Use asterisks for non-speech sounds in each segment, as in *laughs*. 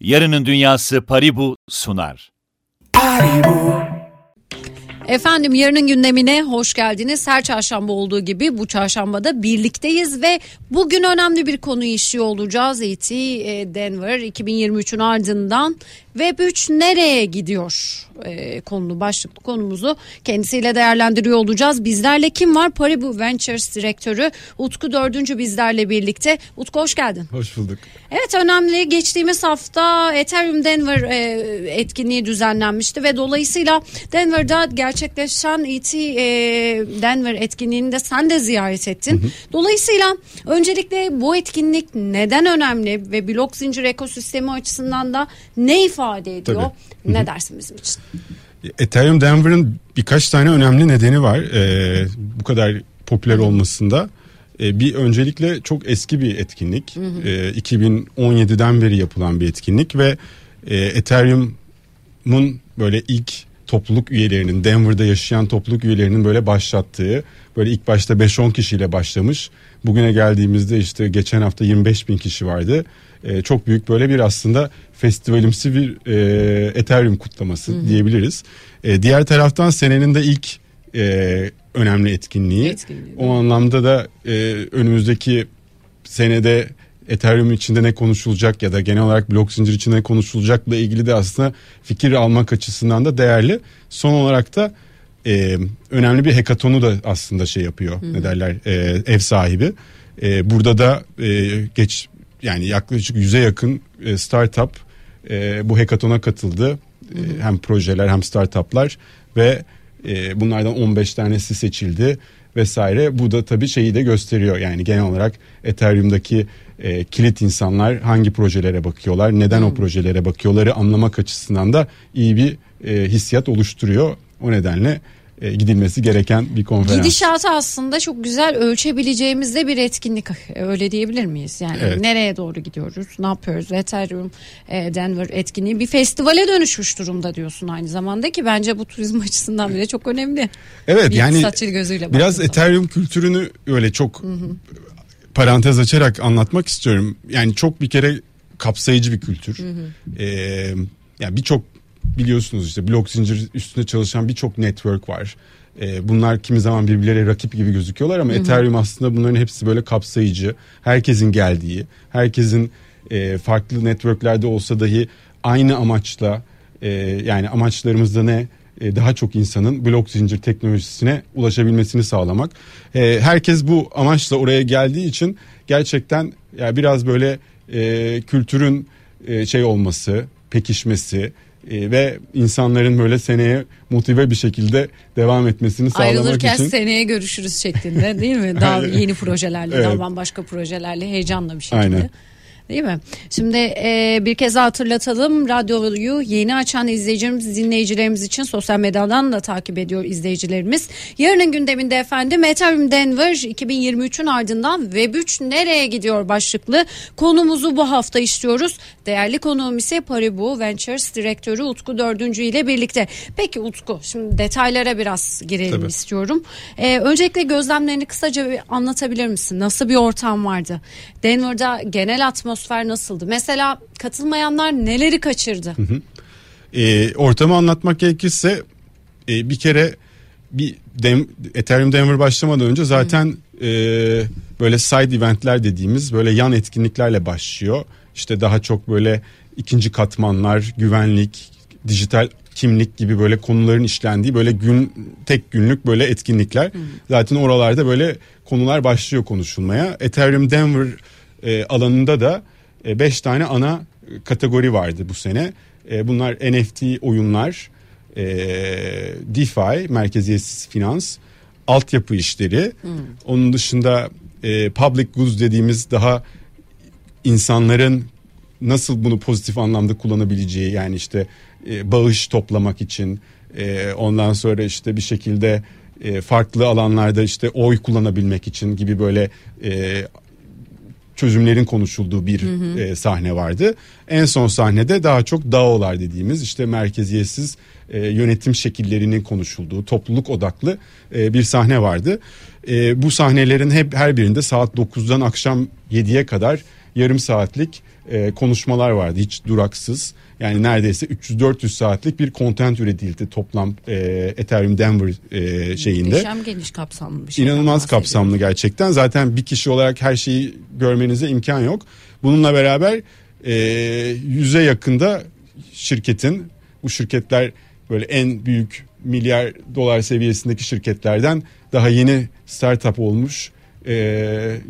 Yarının Dünyası Paribu sunar. Efendim yarının gündemine hoş geldiniz. Her çarşamba olduğu gibi bu çarşambada birlikteyiz ve bugün önemli bir konuyu işliyor olacağız. ET Denver 2023'ün ardından Web3 nereye gidiyor e, konulu başlıklı konumuzu kendisiyle değerlendiriyor olacağız. Bizlerle kim var? Paribu Ventures direktörü Utku Dördüncü bizlerle birlikte. Utku hoş geldin. Hoş bulduk. Evet önemli geçtiğimiz hafta Ethereum Denver e, etkinliği düzenlenmişti ve dolayısıyla Denver'da gerçekleşen ET e, Denver etkinliğini de sen de ziyaret ettin. Hı hı. Dolayısıyla öncelikle bu etkinlik neden önemli ve blok zincir ekosistemi açısından da ne ifade ediyor? Tabii. Ne dersin bizim için? Ethereum Denver'ın birkaç tane önemli nedeni var. Ee, bu kadar popüler olmasında. Ee, bir öncelikle çok eski bir etkinlik. Hı hı. Ee, 2017'den beri yapılan bir etkinlik ve e, Ethereum'un böyle ilk topluluk üyelerinin Denver'da yaşayan topluluk üyelerinin böyle başlattığı böyle ilk başta 5-10 kişiyle başlamış. Bugüne geldiğimizde işte geçen hafta 25 bin kişi vardı. Ee, çok büyük böyle bir aslında festivalimsi bir e, Ethereum kutlaması Hı-hı. diyebiliriz. E, diğer taraftan senenin de ilk e, önemli etkinliği. etkinliği o anlamda da e, önümüzdeki senede Ethereum içinde ne konuşulacak ya da genel olarak blok zincir içinde ne konuşulacakla ilgili de aslında fikir almak açısından da değerli. Son olarak da e, önemli bir hekatonu da aslında şey yapıyor. Hı. Ne derler? E, ev sahibi. E, burada da e, geç yani yaklaşık yüze yakın e, startup e, bu hekatona katıldı. E, hem projeler hem startuplar ve e, bunlardan 15 tanesi seçildi vesaire. Bu da tabii şeyi de gösteriyor. Yani genel olarak Ethereum'daki e, kilit insanlar hangi projelere bakıyorlar, neden hmm. o projelere bakıyorları anlamak açısından da iyi bir e, hissiyat oluşturuyor. O nedenle gidilmesi gereken bir konferans. Gidişatı aslında çok güzel ölçebileceğimiz de bir etkinlik öyle diyebilir miyiz? Yani evet. nereye doğru gidiyoruz, ne yapıyoruz? Ethereum e, Denver etkinliği bir festivale dönüşmüş durumda diyorsun aynı zamanda ki bence bu turizm *laughs* açısından bile çok önemli. Evet bir yani gözüyle biraz Ethereum kültürünü öyle çok hı hı. parantez açarak anlatmak istiyorum. Yani çok bir kere kapsayıcı bir kültür. Hı hı. Ee, yani birçok biliyorsunuz işte blok zincir üstünde çalışan birçok network var. Ee, bunlar kimi zaman birbirleriyle rakip gibi gözüküyorlar ama hı hı. Ethereum aslında bunların hepsi böyle kapsayıcı. Herkesin geldiği, herkesin e, farklı networklerde olsa dahi aynı amaçla e, yani amaçlarımızda ne? E, daha çok insanın blok zincir teknolojisine ulaşabilmesini sağlamak. E, herkes bu amaçla oraya geldiği için gerçekten yani biraz böyle kültürün şey olması, pekişmesi, e, ve insanların böyle seneye motive bir şekilde devam etmesini sağlamak Ayrılırken için. Ayrılırken seneye görüşürüz şeklinde değil mi? Daha *laughs* yeni projelerle, evet. daha bambaşka projelerle heyecanla bir şekilde. Aynen. Değil mi? Şimdi e, bir kez daha hatırlatalım. Radyoyu yeni açan izleyicilerimiz, dinleyicilerimiz için sosyal medyadan da takip ediyor izleyicilerimiz. Yarının gündeminde efendim Ethereum Denver 2023'ün ardından Web3 nereye gidiyor başlıklı konumuzu bu hafta işliyoruz. Değerli konuğum ise Paribu Ventures direktörü Utku Dördüncü ile birlikte. Peki Utku şimdi detaylara biraz girelim Tabii. istiyorum. Ee, öncelikle gözlemlerini kısaca anlatabilir misin? Nasıl bir ortam vardı? Denver'da genel atmosfer atmosfer nasıldı? Mesela katılmayanlar neleri kaçırdı? Hı hı. E, ortamı anlatmak gerekirse e, bir kere bir Dem, Ethereum Denver başlamadan önce zaten e, böyle side eventler dediğimiz böyle yan etkinliklerle başlıyor. İşte daha çok böyle ikinci katmanlar, güvenlik, dijital kimlik gibi böyle konuların işlendiği böyle gün tek günlük böyle etkinlikler. Hmm. Zaten oralarda böyle konular başlıyor konuşulmaya. Ethereum Denver e, alanında da 5 e, tane ana kategori vardı bu sene. E, bunlar NFT oyunlar, e, DeFi, merkeziyetsiz finans, altyapı işleri. Hmm. Onun dışında public goods dediğimiz daha insanların nasıl bunu pozitif anlamda kullanabileceği yani işte bağış toplamak için ondan sonra işte bir şekilde farklı alanlarda işte oy kullanabilmek için gibi böyle çözümlerin konuşulduğu bir hı hı. E, sahne vardı. En son sahnede daha çok DAO'lar dediğimiz işte merkeziyetsiz e, yönetim şekillerinin konuşulduğu topluluk odaklı e, bir sahne vardı. E, bu sahnelerin hep her birinde saat 9'dan akşam 7'ye kadar yarım saatlik e, konuşmalar vardı hiç duraksız. Yani neredeyse 300-400 saatlik bir content üretildi toplam e, Ethereum Denver e, şeyinde. Muhteşem geniş kapsamlı bir şey. İnanılmaz kapsamlı gerçekten. Zaten bir kişi olarak her şeyi görmenize imkan yok. Bununla beraber e, yüze yakında şirketin bu şirketler böyle en büyük milyar dolar seviyesindeki şirketlerden daha yeni startup olmuş e,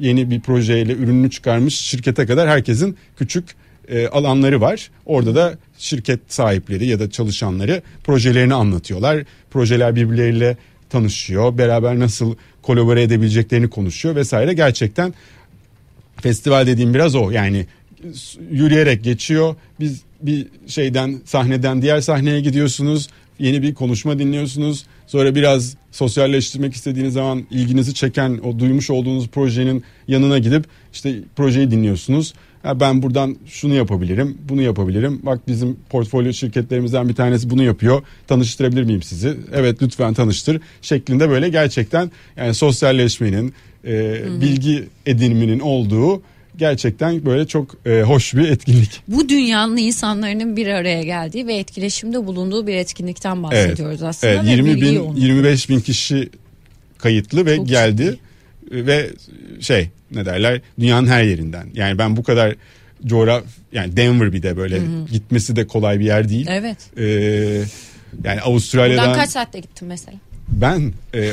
yeni bir projeyle ürününü çıkarmış şirkete kadar herkesin küçük e, alanları var. Orada da şirket sahipleri ya da çalışanları projelerini anlatıyorlar. Projeler birbirleriyle tanışıyor. Beraber nasıl kolabore edebileceklerini konuşuyor vesaire. Gerçekten festival dediğim biraz o. Yani yürüyerek geçiyor. Biz bir şeyden sahneden diğer sahneye gidiyorsunuz. Yeni bir konuşma dinliyorsunuz. Sonra biraz sosyalleştirmek istediğiniz zaman ilginizi çeken o duymuş olduğunuz projenin yanına gidip işte projeyi dinliyorsunuz. Ya ben buradan şunu yapabilirim, bunu yapabilirim. Bak bizim portfolyo şirketlerimizden bir tanesi bunu yapıyor. Tanıştırabilir miyim sizi? Evet lütfen tanıştır. Şeklinde böyle gerçekten yani sosyalleşmenin, e, bilgi ediniminin olduğu gerçekten böyle çok e, hoş bir etkinlik. Bu dünyanın insanların bir araya geldiği ve etkileşimde bulunduğu bir etkinlikten bahsediyoruz evet. aslında. Evet, 20 bin, 25 bin kişi kayıtlı ve çok geldi ciddi. ve şey ne derler dünyanın her yerinden. Yani ben bu kadar coğraf yani Denver bir de böyle Hı-hı. gitmesi de kolay bir yer değil. Evet. Ee, yani Avustralya'dan. Buradan kaç saatte gittin mesela? Ben e,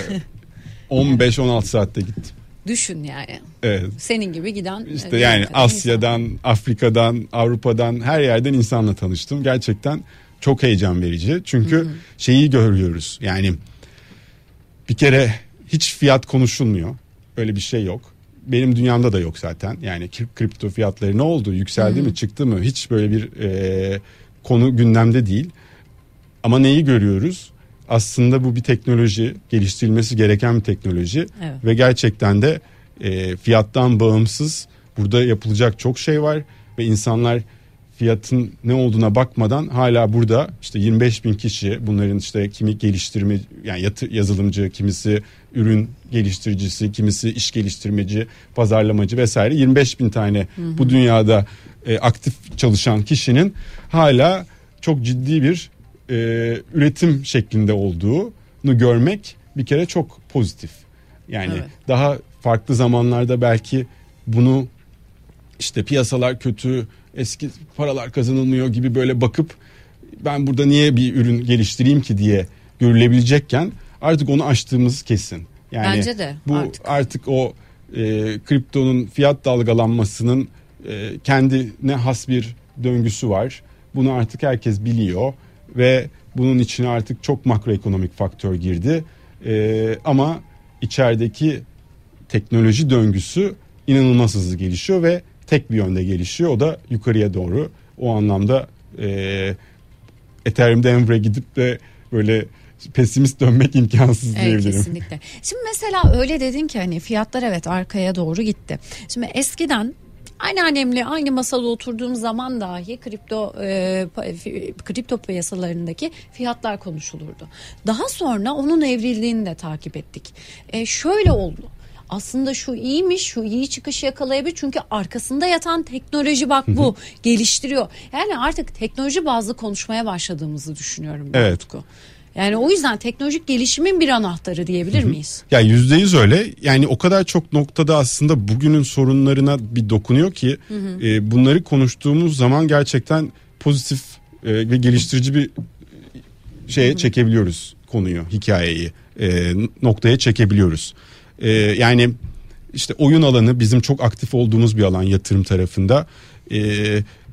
*laughs* 15-16 saatte gittim. Düşün yani. Evet. Senin gibi giden. İşte yani Asya'dan, insan. Afrika'dan, Avrupa'dan her yerden insanla tanıştım. Gerçekten çok heyecan verici. Çünkü Hı-hı. şeyi görüyoruz. Yani bir kere hiç fiyat konuşulmuyor. Öyle bir şey yok. Benim dünyamda da yok zaten. Yani kripto fiyatları ne oldu? Yükseldi Hı-hı. mi? Çıktı mı? Hiç böyle bir e, konu gündemde değil. Ama neyi görüyoruz? Aslında bu bir teknoloji geliştirilmesi gereken bir teknoloji evet. ve gerçekten de e, fiyattan bağımsız burada yapılacak çok şey var ve insanlar fiyatın ne olduğuna bakmadan hala burada işte 25 bin kişi bunların işte kimi geliştirme yani yatı, yazılımcı kimisi ürün geliştiricisi kimisi iş geliştirmeci pazarlamacı vesaire 25 bin tane hı hı. bu dünyada e, aktif çalışan kişinin hala çok ciddi bir e, üretim şeklinde olduğunu görmek bir kere çok pozitif. Yani evet. daha farklı zamanlarda belki bunu işte piyasalar kötü, eski paralar kazanılmıyor gibi böyle bakıp ben burada niye bir ürün geliştireyim ki diye görülebilecekken artık onu aştığımız kesin. Yani Bence de bu artık, artık o e, kriptonun fiyat dalgalanmasının e, kendine has bir döngüsü var. Bunu artık herkes biliyor ve bunun içine artık çok makroekonomik faktör girdi. Ee, ama içerideki teknoloji döngüsü inanılmaz hızlı gelişiyor ve tek bir yönde gelişiyor. O da yukarıya doğru. O anlamda e, Ethereum Denver'e gidip de böyle pesimist dönmek imkansız evet, diyebilirim. Kesinlikle. Şimdi mesela öyle dedin ki hani fiyatlar evet arkaya doğru gitti. Şimdi eskiden anneannemle aynı masada oturduğum zaman dahi kripto e, kripto piyasalarındaki fiyatlar konuşulurdu. Daha sonra onun evrildiğini de takip ettik. E, şöyle oldu aslında şu iyiymiş şu iyi çıkış yakalayabilir çünkü arkasında yatan teknoloji bak bu geliştiriyor. Yani artık teknoloji bazlı konuşmaya başladığımızı düşünüyorum ben evet. Utku. Yani o yüzden teknolojik gelişimin bir anahtarı diyebilir miyiz? Ya yüzde yüz öyle. Yani o kadar çok noktada aslında bugünün sorunlarına bir dokunuyor ki E, bunları konuştuğumuz zaman gerçekten pozitif e, ve geliştirici bir şeye çekebiliyoruz konuyu, hikayeyi e, noktaya çekebiliyoruz. E, yani işte oyun alanı bizim çok aktif olduğumuz bir alan yatırım tarafında. E,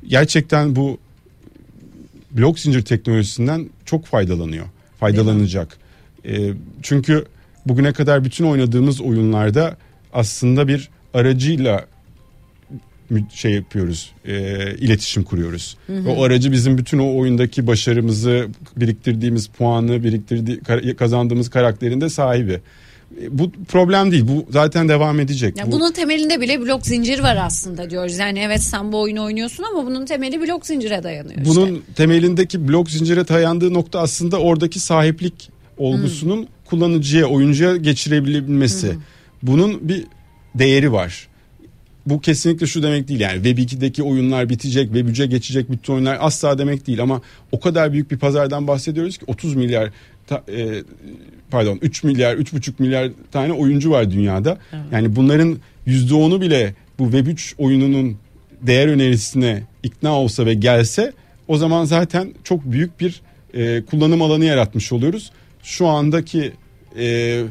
gerçekten bu blok zincir teknolojisinden çok faydalanıyor faydalanacak. E, çünkü bugüne kadar bütün oynadığımız oyunlarda aslında bir aracıyla şey yapıyoruz, e, iletişim kuruyoruz. Hı hı. O aracı bizim bütün o oyundaki başarımızı, biriktirdiğimiz puanı, biriktirdiği kazandığımız karakterin de sahibi. Bu problem değil. Bu zaten devam edecek. Ya bu... Bunun temelinde bile blok zincir var aslında diyoruz. Yani evet sen bu oyunu oynuyorsun ama bunun temeli blok zincire dayanıyor. Bunun işte. temelindeki blok zincire dayandığı nokta aslında oradaki sahiplik olgusunun hmm. kullanıcıya, oyuncuya geçirebilmesi. Hmm. Bunun bir değeri var. bu kesinlikle şu demek değil yani Web 2'deki oyunlar bitecek, Web 3'e geçecek bütün oyunlar asla demek değil ama o kadar büyük bir pazardan bahsediyoruz ki 30 milyar ta, e, pardon 3 milyar 3,5 milyar tane oyuncu var dünyada. Evet. Yani bunların %10'u bile bu Web 3 oyununun değer önerisine ikna olsa ve gelse o zaman zaten çok büyük bir e, kullanım alanı yaratmış oluyoruz. Şu andaki e,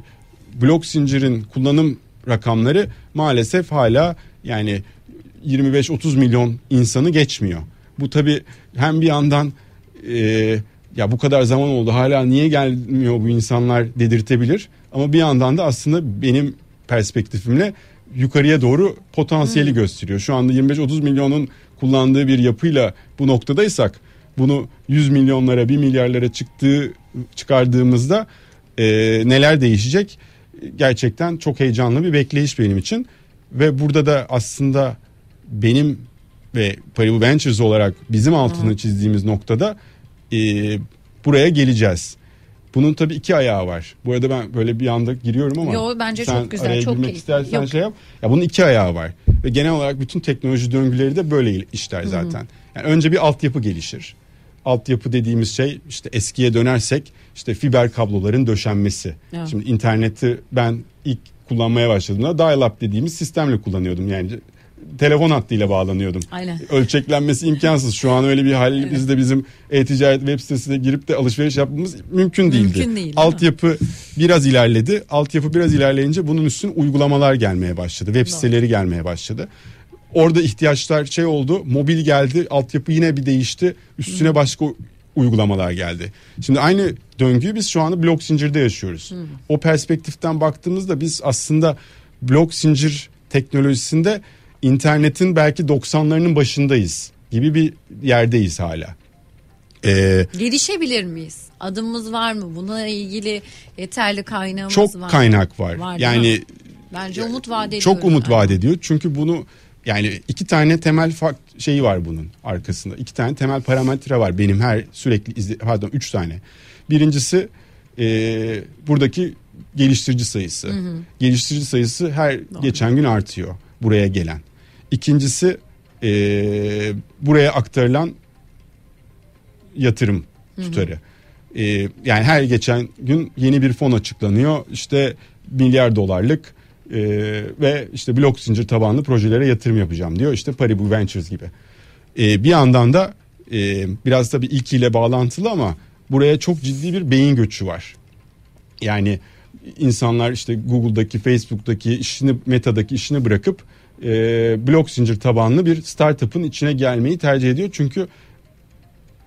blok zincirin kullanım rakamları maalesef hala yani 25-30 milyon insanı geçmiyor. Bu tabi hem bir yandan e, ya bu kadar zaman oldu hala niye gelmiyor bu insanlar dedirtebilir. Ama bir yandan da aslında benim perspektifimle yukarıya doğru potansiyeli hmm. gösteriyor. Şu anda 25-30 milyonun kullandığı bir yapıyla bu noktadaysak bunu 100 milyonlara 1 milyarlara çıktığı çıkardığımızda e, neler değişecek? Gerçekten çok heyecanlı bir bekleyiş benim için ve burada da aslında benim ve Paribu Ventures olarak bizim altını hmm. çizdiğimiz noktada e, buraya geleceğiz. Bunun tabii iki ayağı var. Bu arada ben böyle bir anda giriyorum ama. Yo bence sen çok güzel. Araya çok girmek istersen Yok. şey yap. Ya bunun iki ayağı var. Ve genel olarak bütün teknoloji döngüleri de böyle işler zaten. Hı-hı. Yani önce bir altyapı gelişir. Altyapı dediğimiz şey işte eskiye dönersek işte fiber kabloların döşenmesi. Evet. Şimdi interneti ben ilk kullanmaya başladığımda dial-up dediğimiz sistemle kullanıyordum. Yani telefon hattıyla bağlanıyordum. Aynen. Ölçeklenmesi imkansız. Şu an öyle bir hal evet. bizde bizim e-ticaret web sitesine girip de alışveriş yapmamız mümkün değildi. Mümkün değil. Altyapı biraz ilerledi. Altyapı biraz ilerleyince bunun üstüne uygulamalar gelmeye başladı. Web Doğru. siteleri gelmeye başladı. Orada ihtiyaçlar şey oldu. Mobil geldi. Altyapı yine bir değişti. Üstüne Hı. başka uygulamalar geldi. Şimdi aynı döngüyü biz şu anda blok zincirde yaşıyoruz. Hı. O perspektiften baktığımızda biz aslında blok zincir teknolojisinde internetin belki 90'larının başındayız gibi bir yerdeyiz hala. Ee, Gelişebilir miyiz? Adımımız var mı? Buna ilgili yeterli kaynağımız çok var Çok kaynak var. var yani bence umut vaat ediyor. Çok umut vaat ediyor. Çünkü bunu yani iki tane temel fakt şeyi var bunun arkasında. İki tane temel parametre var benim her sürekli izle, pardon üç tane. Birincisi e, buradaki geliştirici sayısı. Hı hı. Geliştirici sayısı her Doğru. geçen gün artıyor buraya gelen. İkincisi e, buraya aktarılan yatırım tutarı. E, yani her geçen gün yeni bir fon açıklanıyor. İşte milyar dolarlık e, ve işte blok zincir tabanlı projelere yatırım yapacağım diyor. İşte Paribu Ventures gibi. E, bir yandan da e, biraz tabii ilkiyle bağlantılı ama buraya çok ciddi bir beyin göçü var. Yani insanlar işte Google'daki, Facebook'taki işini, Meta'daki işini bırakıp e, blok zincir tabanlı bir startup'ın içine gelmeyi tercih ediyor. Çünkü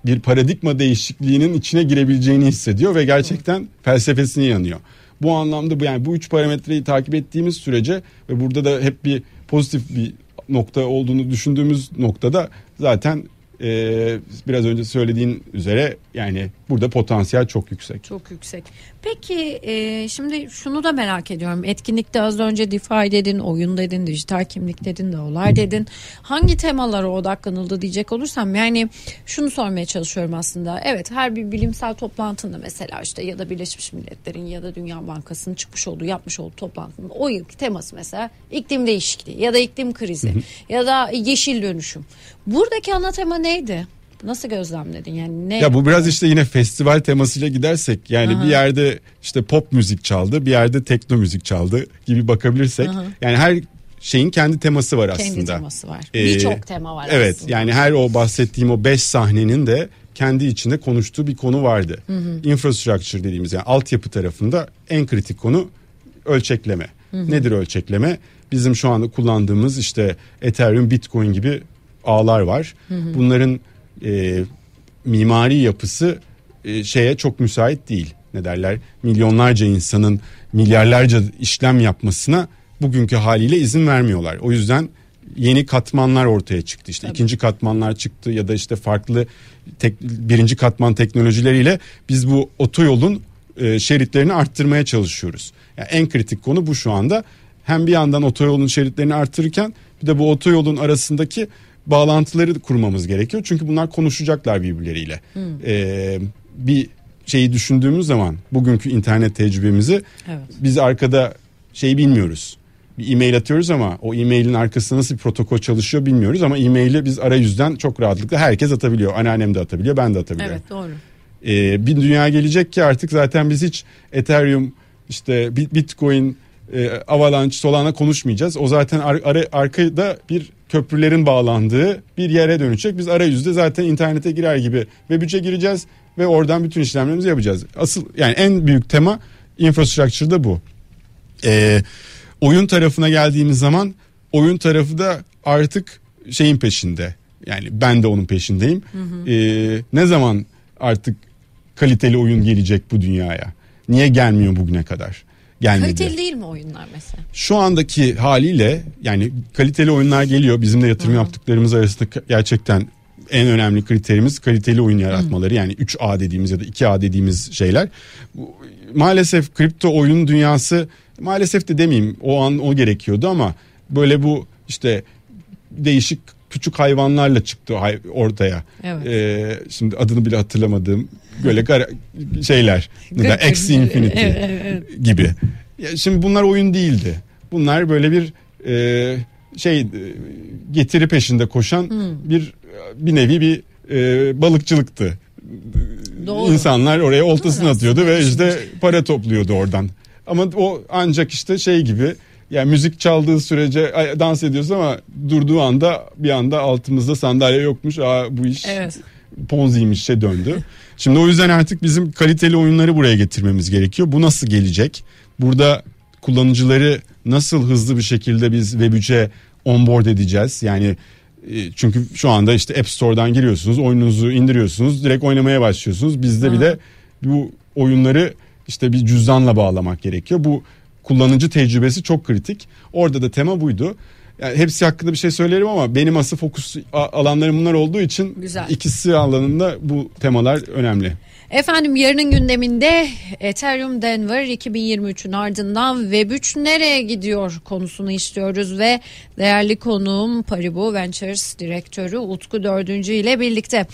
bir paradigma değişikliğinin içine girebileceğini hissediyor ve gerçekten felsefesine inanıyor. Bu anlamda bu yani bu üç parametreyi takip ettiğimiz sürece ve burada da hep bir pozitif bir nokta olduğunu düşündüğümüz noktada zaten e, biraz önce söylediğin üzere yani burada potansiyel çok yüksek. Çok yüksek. Peki e, şimdi şunu da merak ediyorum. Etkinlikte az önce DeFi dedin, oyun dedin, dijital kimlik dedin, de olay dedin. Hangi temalara odaklanıldı diyecek olursam yani şunu sormaya çalışıyorum aslında. Evet her bir bilimsel toplantında mesela işte ya da Birleşmiş Milletler'in ya da Dünya Bankası'nın çıkmış olduğu yapmış olduğu toplantının o yılki teması mesela iklim değişikliği ya da iklim krizi ya da yeşil dönüşüm. Buradaki ana tema neydi? Nasıl gözlemledin yani ne? Ya bu biraz işte yine festival temasıyla gidersek yani Aha. bir yerde işte pop müzik çaldı, bir yerde tekno müzik çaldı gibi bakabilirsek Aha. yani her şeyin kendi teması var aslında. Kendi teması var. Ee, Birçok tema var evet, aslında. Yani her o bahsettiğim o beş sahnenin de kendi içinde konuştuğu bir konu vardı. Hı hı. Infrastructure dediğimiz yani altyapı tarafında en kritik konu ölçekleme. Hı hı. Nedir ölçekleme? Bizim şu anda kullandığımız işte Ethereum, Bitcoin gibi ağlar var. Hı hı. Bunların e, mimari yapısı e, şeye çok müsait değil. Ne derler? Milyonlarca insanın milyarlarca işlem yapmasına bugünkü haliyle izin vermiyorlar. O yüzden yeni katmanlar ortaya çıktı. İşte Tabii. ikinci katmanlar çıktı ya da işte farklı tek, birinci katman teknolojileriyle biz bu otoyolun e, şeritlerini arttırmaya çalışıyoruz. Yani en kritik konu bu şu anda. Hem bir yandan otoyolun şeritlerini arttırırken bir de bu otoyolun arasındaki bağlantıları kurmamız gerekiyor. Çünkü bunlar konuşacaklar birbirleriyle. Hmm. Ee, bir şeyi düşündüğümüz zaman bugünkü internet tecrübemizi evet. biz arkada şeyi bilmiyoruz. bir e-mail atıyoruz ama o e-mailin arkasında nasıl bir protokol çalışıyor bilmiyoruz ama e-maili biz arayüzden çok rahatlıkla herkes atabiliyor. Anneannem de atabiliyor, ben de atabiliyorum. Evet doğru. Ee, bir dünya gelecek ki artık zaten biz hiç Ethereum işte Bitcoin, e, Avalanche, Solana konuşmayacağız. O zaten ar- ar- arkada bir köprülerin bağlandığı bir yere dönecek. Biz arayüzde zaten internete girer gibi Web3'e gireceğiz ve oradan bütün işlemlerimizi yapacağız. Asıl yani en büyük tema infrastructure'da bu. Ee, oyun tarafına geldiğimiz zaman oyun tarafı da artık şeyin peşinde. Yani ben de onun peşindeyim. Hı hı. Ee, ne zaman artık kaliteli oyun gelecek bu dünyaya? Niye gelmiyor bugüne kadar? Gelmedi. Kaliteli değil mi oyunlar mesela? Şu andaki haliyle yani kaliteli oyunlar geliyor. Bizim de yatırım Hı. yaptıklarımız arasında gerçekten en önemli kriterimiz kaliteli oyun yaratmaları. Hı. Yani 3A dediğimiz ya da 2A dediğimiz şeyler. Maalesef kripto oyun dünyası maalesef de demeyeyim o an o gerekiyordu ama böyle bu işte değişik küçük hayvanlarla çıktı ortaya. Evet. Ee, şimdi adını bile hatırlamadığım böyle gar- şeyler. X Infinity evet, evet. gibi. Ya şimdi bunlar oyun değildi. Bunlar böyle bir e, şey getiri peşinde koşan hmm. bir bir nevi bir e, balıkçılıktı. Doğru. İnsanlar oraya oltasını Doğru atıyordu ve işte para topluyordu oradan. Ama o ancak işte şey gibi yani müzik çaldığı sürece dans ediyoruz ama durduğu anda bir anda altımızda sandalye yokmuş. Aa bu iş evet. Ponzi'ymiş şey döndü. Şimdi o yüzden artık bizim kaliteli oyunları buraya getirmemiz gerekiyor. Bu nasıl gelecek? Burada kullanıcıları nasıl hızlı bir şekilde biz Web3'e onboard edeceğiz? Yani e, çünkü şu anda işte App Store'dan giriyorsunuz, oyununuzu indiriyorsunuz, direkt oynamaya başlıyorsunuz. Bizde bir de bu oyunları işte bir cüzdanla bağlamak gerekiyor. Bu kullanıcı tecrübesi çok kritik. Orada da tema buydu. Yani hepsi hakkında bir şey söylerim ama benim asıl fokus alanlarım bunlar olduğu için Güzel. ikisi alanında bu temalar önemli. Efendim yarının gündeminde Ethereum Denver 2023'ün ardından Web3 nereye gidiyor konusunu işliyoruz ve değerli konuğum Paribu Ventures direktörü Utku Dördüncü ile birlikte.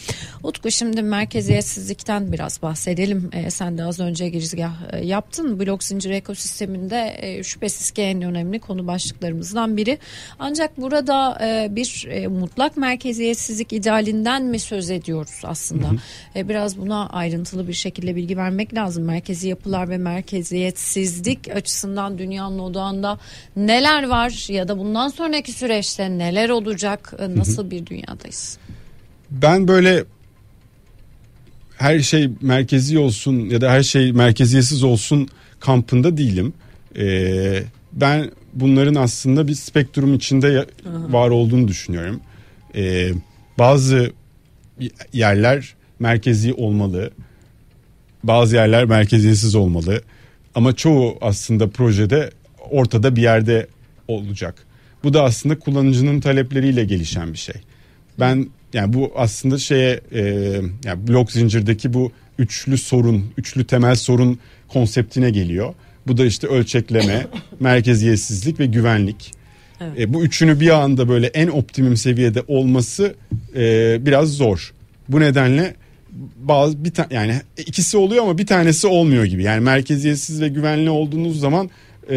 Utku şimdi merkeziyetsizlikten biraz bahsedelim. E, sen de az önce girizgah e, yaptın. Blok zincir ekosisteminde e, şüphesiz ki en önemli konu başlıklarımızdan biri. Ancak burada e, bir e, mutlak merkeziyetsizlik idealinden mi söz ediyoruz aslında? Hı hı. E, biraz buna ayrıntı ayrıntılı bir şekilde bilgi vermek lazım. Merkezi yapılar ve merkeziyetsizlik açısından dünyanın odağında neler var ya da bundan sonraki süreçte neler olacak? Nasıl bir dünyadayız? Ben böyle her şey merkezi olsun ya da her şey merkeziyetsiz olsun kampında değilim. Ee, ben bunların aslında bir spektrum içinde var olduğunu düşünüyorum. Ee, bazı yerler merkezi olmalı bazı yerler merkeziyetsiz olmalı. Ama çoğu aslında projede ortada bir yerde olacak. Bu da aslında kullanıcının talepleriyle gelişen bir şey. Ben yani bu aslında şeye e, yani blok zincirdeki bu üçlü sorun, üçlü temel sorun konseptine geliyor. Bu da işte ölçekleme, *laughs* merkeziyetsizlik ve güvenlik. Evet. E, bu üçünü bir anda böyle en optimum seviyede olması e, biraz zor. Bu nedenle bazı bir tane yani ikisi oluyor ama bir tanesi olmuyor gibi. Yani merkeziyetsiz ve güvenli olduğunuz zaman e,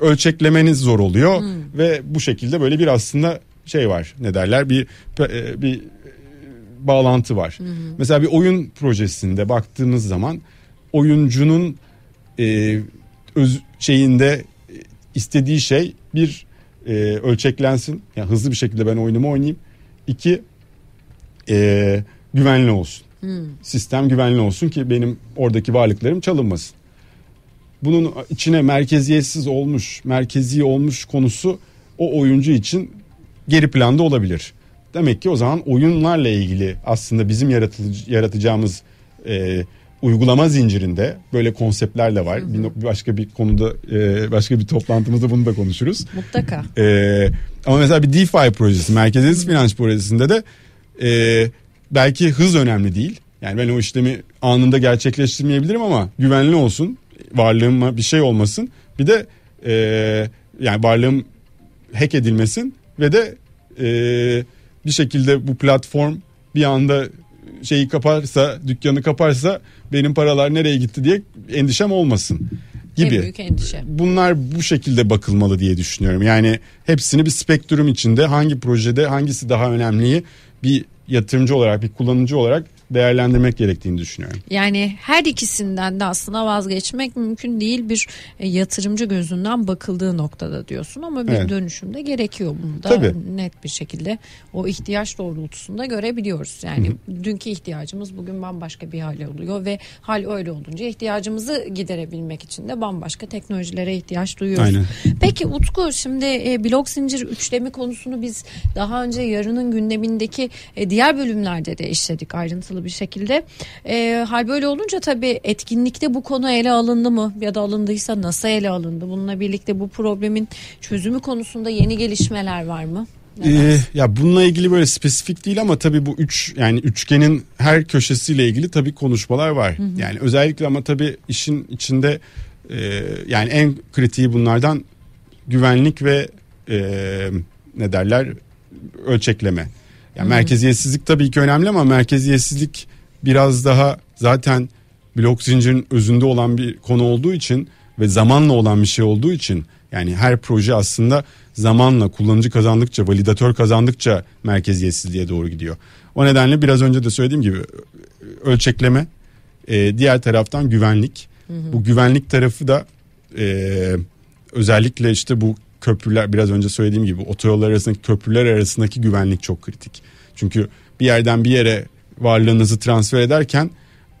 ölçeklemeniz zor oluyor hmm. ve bu şekilde böyle bir aslında şey var. Ne derler? Bir e, bir bağlantı var. Hmm. Mesela bir oyun projesinde baktığımız zaman oyuncunun e, öz şeyinde istediği şey bir e, ölçeklensin. Yani hızlı bir şekilde ben oyunumu oynayayım. İki e, güvenli olsun. Hmm. Sistem güvenli olsun ki benim oradaki varlıklarım çalınmasın. Bunun içine merkeziyetsiz olmuş, merkezi olmuş konusu o oyuncu için geri planda olabilir. Demek ki o zaman oyunlarla ilgili aslında bizim yaratacağımız e, uygulama zincirinde böyle konseptler de var. Hı hı. Bir başka bir konuda e, başka bir toplantımızda bunu da konuşuruz. Mutlaka. E, ama mesela bir DeFi projesi, merkeziyetsiz finans projesinde de e, belki hız önemli değil. Yani ben o işlemi anında gerçekleştirmeyebilirim ama güvenli olsun. Varlığıma bir şey olmasın. Bir de e, yani varlığım hack edilmesin ve de e, bir şekilde bu platform bir anda şeyi kaparsa, dükkanı kaparsa benim paralar nereye gitti diye endişem olmasın. gibi. En büyük endişe. Bunlar bu şekilde bakılmalı diye düşünüyorum. Yani hepsini bir spektrum içinde hangi projede hangisi daha önemliyi bir yatırımcı olarak bir kullanıcı olarak değerlendirmek gerektiğini düşünüyorum. Yani her ikisinden de aslında vazgeçmek mümkün değil bir e, yatırımcı gözünden bakıldığı noktada diyorsun ama bir evet. dönüşüm de gerekiyor bunu da Tabii. net bir şekilde o ihtiyaç doğrultusunda görebiliyoruz. Yani Hı-hı. dünkü ihtiyacımız bugün bambaşka bir hale oluyor ve hal öyle olunca ihtiyacımızı giderebilmek için de bambaşka teknolojilere ihtiyaç duyuyoruz. Aynen. Peki Utku şimdi e, blok zincir üçlemi konusunu biz daha önce yarının gündemindeki e, diğer bölümlerde de işledik ayrıntılı bir şekilde. E, hal böyle olunca tabii etkinlikte bu konu ele alındı mı ya da alındıysa nasıl ele alındı? Bununla birlikte bu problemin çözümü konusunda yeni gelişmeler var mı? Ee, ya bununla ilgili böyle spesifik değil ama tabii bu üç yani üçgenin her köşesiyle ilgili tabii konuşmalar var. Hı hı. Yani özellikle ama tabii işin içinde e, yani en kritiği bunlardan güvenlik ve e, ne derler ölçekleme. Yani merkeziyetsizlik tabii ki önemli ama merkeziyetsizlik biraz daha zaten blok zincirin özünde olan bir konu olduğu için ve zamanla olan bir şey olduğu için yani her proje aslında zamanla kullanıcı kazandıkça validatör kazandıkça merkeziyetsizliğe doğru gidiyor. O nedenle biraz önce de söylediğim gibi ölçekleme e, diğer taraftan güvenlik. Hı hı. Bu güvenlik tarafı da e, özellikle işte bu köprüler biraz önce söylediğim gibi otoyollar arasındaki köprüler arasındaki güvenlik çok kritik. Çünkü bir yerden bir yere varlığınızı transfer ederken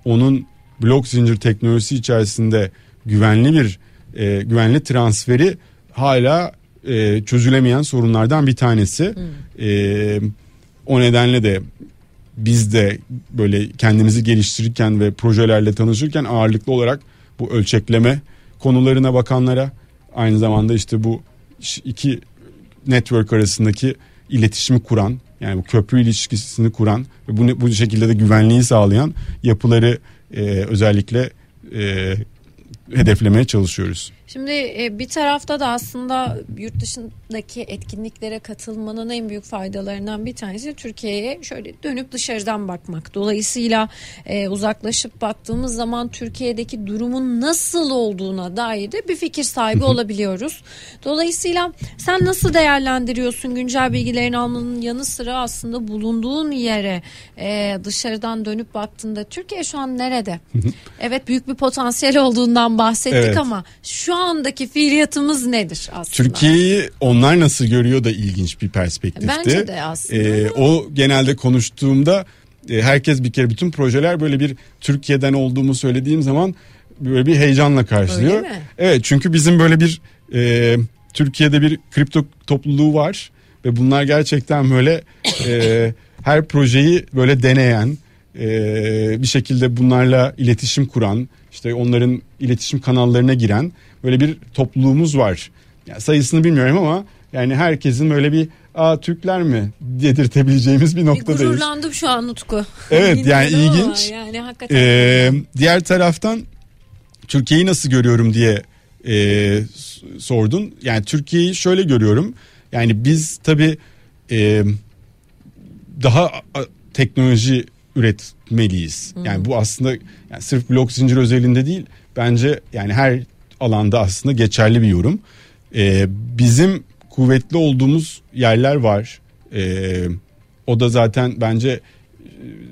onun blok zincir teknolojisi içerisinde güvenli bir e, güvenli transferi hala e, çözülemeyen sorunlardan bir tanesi. Hmm. E, o nedenle de biz de böyle kendimizi geliştirirken ve projelerle tanışırken ağırlıklı olarak bu ölçekleme konularına bakanlara aynı zamanda işte bu iki network arasındaki iletişimi kuran yani bu köprü ilişkisini kuran ve bu, bu şekilde de güvenliği sağlayan yapıları e, özellikle e, hedeflemeye çalışıyoruz. Şimdi e, bir tarafta da aslında yurt dışındaki etkinliklere katılmanın en büyük faydalarından bir tanesi Türkiye'ye şöyle dönüp dışarıdan bakmak. Dolayısıyla e, uzaklaşıp baktığımız zaman Türkiye'deki durumun nasıl olduğuna dair de bir fikir sahibi olabiliyoruz. Dolayısıyla sen nasıl değerlendiriyorsun güncel bilgilerin almanın yanı sıra aslında bulunduğun yere e, dışarıdan dönüp baktığında Türkiye şu an nerede? evet büyük bir potansiyel olduğundan bahsettik evet. ama şu an andaki fiiliyatımız nedir aslında? Türkiye'yi onlar nasıl görüyor da ilginç bir perspektifti. Bence de aslında. Ee, o genelde konuştuğumda e, herkes bir kere bütün projeler böyle bir Türkiye'den olduğumu söylediğim zaman böyle bir heyecanla karşılıyor. Öyle mi? Evet çünkü bizim böyle bir e, Türkiye'de bir kripto topluluğu var ve bunlar gerçekten böyle e, her projeyi böyle deneyen e, bir şekilde bunlarla iletişim kuran işte onların iletişim kanallarına giren böyle bir topluluğumuz var. Yani sayısını bilmiyorum ama yani herkesin böyle bir aa Türkler mi dedirtebileceğimiz bir noktadayız. Bir gururlandım şu an Utku. Evet yani ilginç. Yani hakikaten. Ee, diğer taraftan Türkiye'yi nasıl görüyorum diye e, sordun. Yani Türkiye'yi şöyle görüyorum. Yani biz tabii e, daha teknoloji üretmeliyiz. Yani hmm. bu aslında yani sırf blok zincir özelinde değil bence yani her alanda aslında geçerli bir yorum. Ee, bizim kuvvetli olduğumuz yerler var. Ee, o da zaten bence e,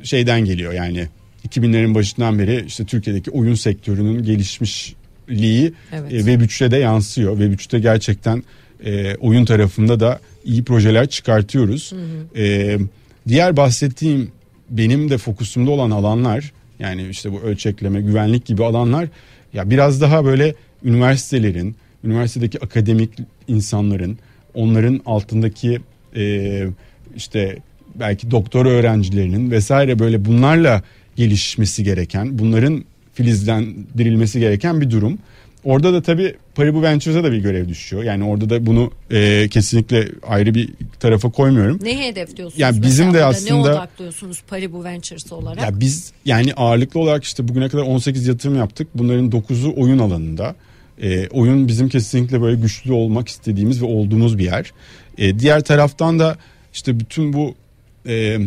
şeyden geliyor yani 2000'lerin başından beri işte Türkiye'deki oyun sektörünün gelişmişliği evet. e, Web3'te de yansıyor. Web3'te gerçekten e, oyun tarafında da iyi projeler çıkartıyoruz. Hı hı. E, diğer bahsettiğim benim de fokusumda olan alanlar yani işte bu ölçekleme, güvenlik gibi alanlar ya biraz daha böyle üniversitelerin, üniversitedeki akademik insanların, onların altındaki e, işte belki doktor öğrencilerinin vesaire böyle bunlarla gelişmesi gereken, bunların filizlendirilmesi gereken bir durum. Orada da tabii Paribu Ventures'a da bir görev düşüyor. Yani orada da bunu e, kesinlikle ayrı bir tarafa koymuyorum. Ne hedefliyorsunuz? Yani bizim de aslında ne odaklıyorsunuz Paribu Ventures olarak? Ya biz yani ağırlıklı olarak işte bugüne kadar 18 yatırım yaptık. Bunların 9'u oyun alanında. E, oyun bizim kesinlikle böyle güçlü olmak istediğimiz ve olduğumuz bir yer. E, diğer taraftan da işte bütün bu e,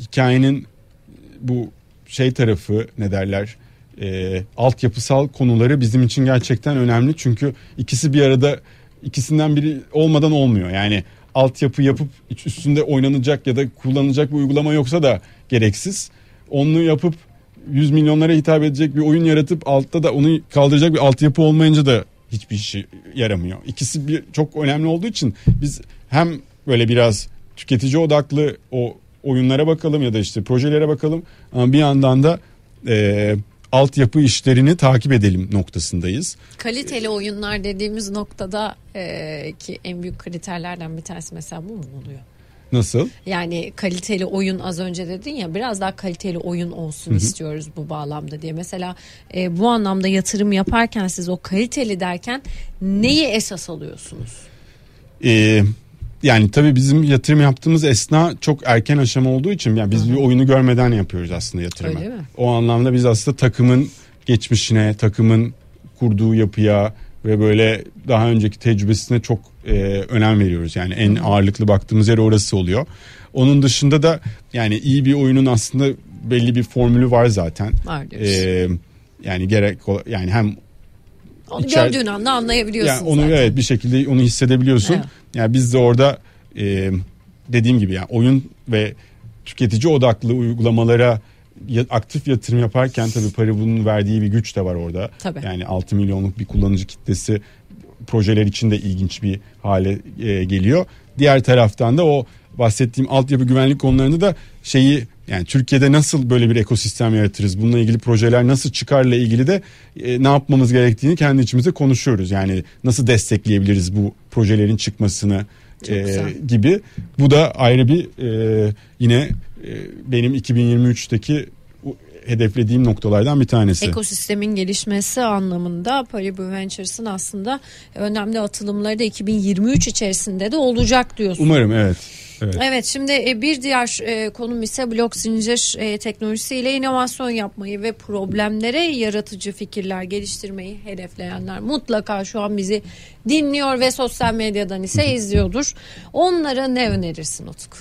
hikayenin bu şey tarafı ne derler e, altyapısal konuları bizim için gerçekten önemli. Çünkü ikisi bir arada ikisinden biri olmadan olmuyor. Yani altyapı yapıp üstünde oynanacak ya da kullanılacak bir uygulama yoksa da gereksiz. Onu yapıp 100 milyonlara hitap edecek bir oyun yaratıp altta da onu kaldıracak bir altyapı olmayınca da hiçbir şey yaramıyor. İkisi bir çok önemli olduğu için biz hem böyle biraz tüketici odaklı o oyunlara bakalım ya da işte projelere bakalım ama bir yandan da e, altyapı işlerini takip edelim noktasındayız. Kaliteli oyunlar dediğimiz noktada e, ki en büyük kriterlerden bir tanesi mesela bu mu oluyor? Nasıl? Yani kaliteli oyun az önce dedin ya biraz daha kaliteli oyun olsun Hı-hı. istiyoruz bu bağlamda diye. Mesela e, bu anlamda yatırım yaparken siz o kaliteli derken neyi esas alıyorsunuz? Ee, yani tabii bizim yatırım yaptığımız esna çok erken aşama olduğu için yani biz Hı-hı. bir oyunu görmeden yapıyoruz aslında yatırımı. Öyle mi? O anlamda biz aslında takımın geçmişine, takımın kurduğu yapıya ve böyle daha önceki tecrübesine çok e, önem veriyoruz. Yani en ağırlıklı baktığımız yer orası oluyor. Onun dışında da yani iyi bir oyunun aslında belli bir formülü var zaten. Var Ee, yani gerek yani hem onu içer, gördüğün anda anlayabiliyorsun. Yani onu zaten. evet bir şekilde onu hissedebiliyorsun. Evet. Yani biz de orada e, dediğim gibi yani oyun ve tüketici odaklı uygulamalara aktif yatırım yaparken tabii Paribu'nun verdiği bir güç de var orada. Tabii. Yani 6 milyonluk bir kullanıcı kitlesi projeler için de ilginç bir hale e, geliyor. Diğer taraftan da o bahsettiğim altyapı güvenlik konularında da şeyi yani Türkiye'de nasıl böyle bir ekosistem yaratırız? Bununla ilgili projeler nasıl çıkarla ilgili de e, ne yapmamız gerektiğini kendi içimizde konuşuyoruz. Yani nasıl destekleyebiliriz bu projelerin çıkmasını e, gibi. Bu da ayrı bir e, yine e, benim 2023'teki hedeflediğim noktalardan bir tanesi. Ekosistemin gelişmesi anlamında Paribu Ventures'ın aslında önemli atılımları da 2023 içerisinde de olacak diyorsun. Umarım evet. Evet. evet şimdi e, bir diğer e, konum ise blok zincir e, teknolojisiyle inovasyon yapmayı ve problemlere yaratıcı fikirler geliştirmeyi hedefleyenler mutlaka şu an bizi dinliyor ve sosyal medyadan ise izliyordur. Onlara ne önerirsin Utku?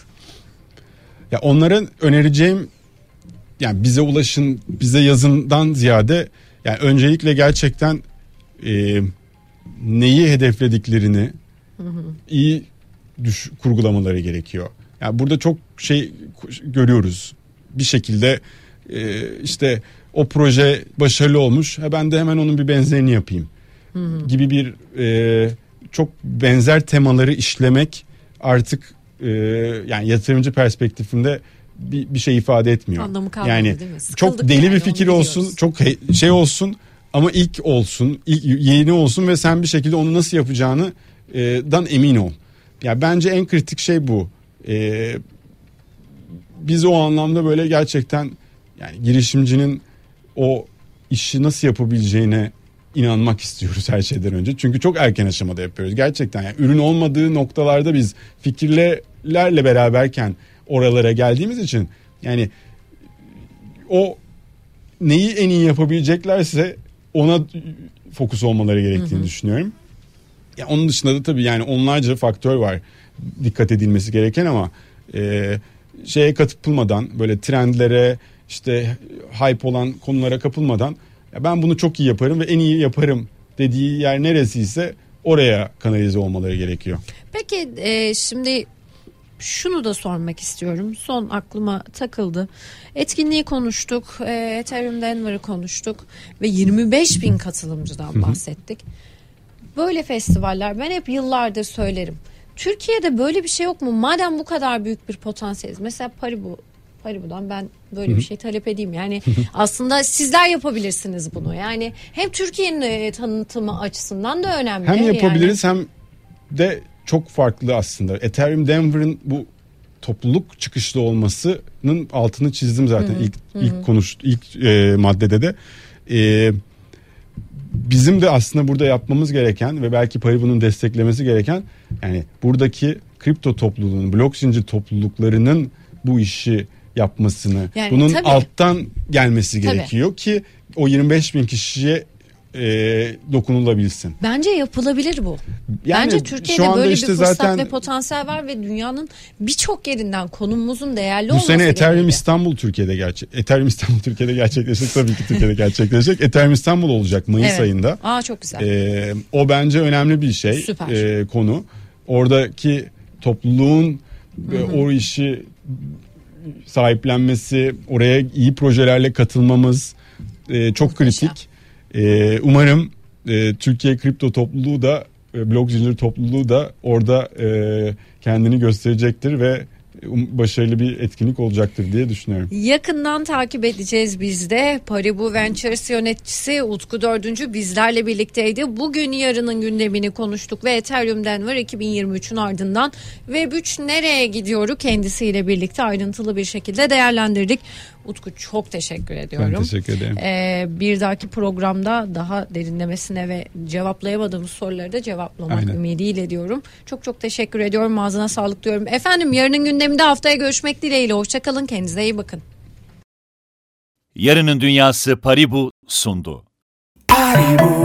Ya onların önereceğim yani bize ulaşın bize yazından ziyade yani öncelikle gerçekten e, neyi hedeflediklerini iyi düş, kurgulamaları gerekiyor. Yani burada çok şey görüyoruz. Bir şekilde e, işte o proje başarılı olmuş. Ha ben de hemen onun bir benzerini yapayım. Gibi bir e, çok benzer temaları işlemek artık e, yani yatırımcı perspektifinde bir, bir şey ifade etmiyor. Anlamı kalmadı yani değil mi? çok deli yani, bir fikir olsun, çok he, şey olsun ama ilk olsun, ilk yeni olsun ve sen bir şekilde onu nasıl yapacağını e, dan emin ol. Ya bence en kritik şey bu. E, biz o anlamda böyle gerçekten yani girişimcinin o işi nasıl yapabileceğine inanmak istiyoruz her şeyden önce. Çünkü çok erken aşamada yapıyoruz. Gerçekten yani ürün olmadığı noktalarda biz fikirlerle beraberken oralara geldiğimiz için yani o neyi en iyi yapabileceklerse ona fokus olmaları gerektiğini hı hı. düşünüyorum. Ya onun dışında da tabii yani onlarca faktör var dikkat edilmesi gereken ama e, şeye katılmadan böyle trendlere işte hype olan konulara kapılmadan ya ben bunu çok iyi yaparım ve en iyi yaparım dediği yer neresiyse oraya kanalize olmaları gerekiyor. Peki e, şimdi şunu da sormak istiyorum. Son aklıma takıldı. Etkinliği konuştuk. E, Ethereum Denver'ı konuştuk. Ve 25 bin katılımcıdan bahsettik. Böyle festivaller ben hep yıllardır söylerim. Türkiye'de böyle bir şey yok mu? Madem bu kadar büyük bir potansiyeliz. Mesela Paribu Paribu'dan ben böyle bir şey talep edeyim. Yani aslında sizler yapabilirsiniz bunu. Yani hem Türkiye'nin e, tanıtımı açısından da önemli. Hem yapabiliriz yani. hem de çok farklı aslında. Ethereum Denver'ın bu topluluk çıkışlı olmasının altını çizdim zaten hı ilk hı. ilk konuş ilk e, maddede de. E, bizim de aslında burada yapmamız gereken ve belki Paribu'nun desteklemesi gereken yani buradaki kripto topluluğunun, blok zincir topluluklarının bu işi yapmasını, yani, bunun tabii. alttan gelmesi tabii. gerekiyor ki o 25 bin kişiye e, dokunulabilsin. Bence yapılabilir bu. Yani Bence Türkiye'de böyle işte bir fırsat zaten, ve potansiyel var ve dünyanın birçok yerinden konumumuzun değerli olması Bu sene Ethereum İstanbul Türkiye'de gerçek. Ethereum İstanbul Türkiye'de gerçekleşecek tabii ki Türkiye'de gerçekleşecek. Ethereum İstanbul olacak Mayıs evet. ayında. Aa çok güzel. E, o bence önemli bir şey. Süper. E, konu. Oradaki topluluğun Hı-hı. o işi sahiplenmesi, oraya iyi projelerle katılmamız e, çok Muhteşem. kritik. E, umarım e, Türkiye kripto topluluğu da e, blok zincir topluluğu da orada e, kendini gösterecektir ve Um, başarılı bir etkinlik olacaktır diye düşünüyorum. Yakından takip edeceğiz biz de. Paribu Ventures yöneticisi Utku Dördüncü bizlerle birlikteydi. Bugün yarının gündemini konuştuk ve Ethereum Denver 2023'ün ardından Web3 nereye gidiyoru kendisiyle birlikte ayrıntılı bir şekilde değerlendirdik. Utku çok teşekkür ediyorum. Ben teşekkür ederim. Ee, bir dahaki programda daha derinlemesine ve cevaplayamadığımız soruları da cevaplamak Aynen. ümidiyle diyorum. Çok çok teşekkür ediyorum. Ağzına sağlık diyorum. Efendim yarının gündeminde haftaya görüşmek dileğiyle. Hoşçakalın. Kendinize iyi bakın. Yarının Dünyası Paribu sundu. Paribu.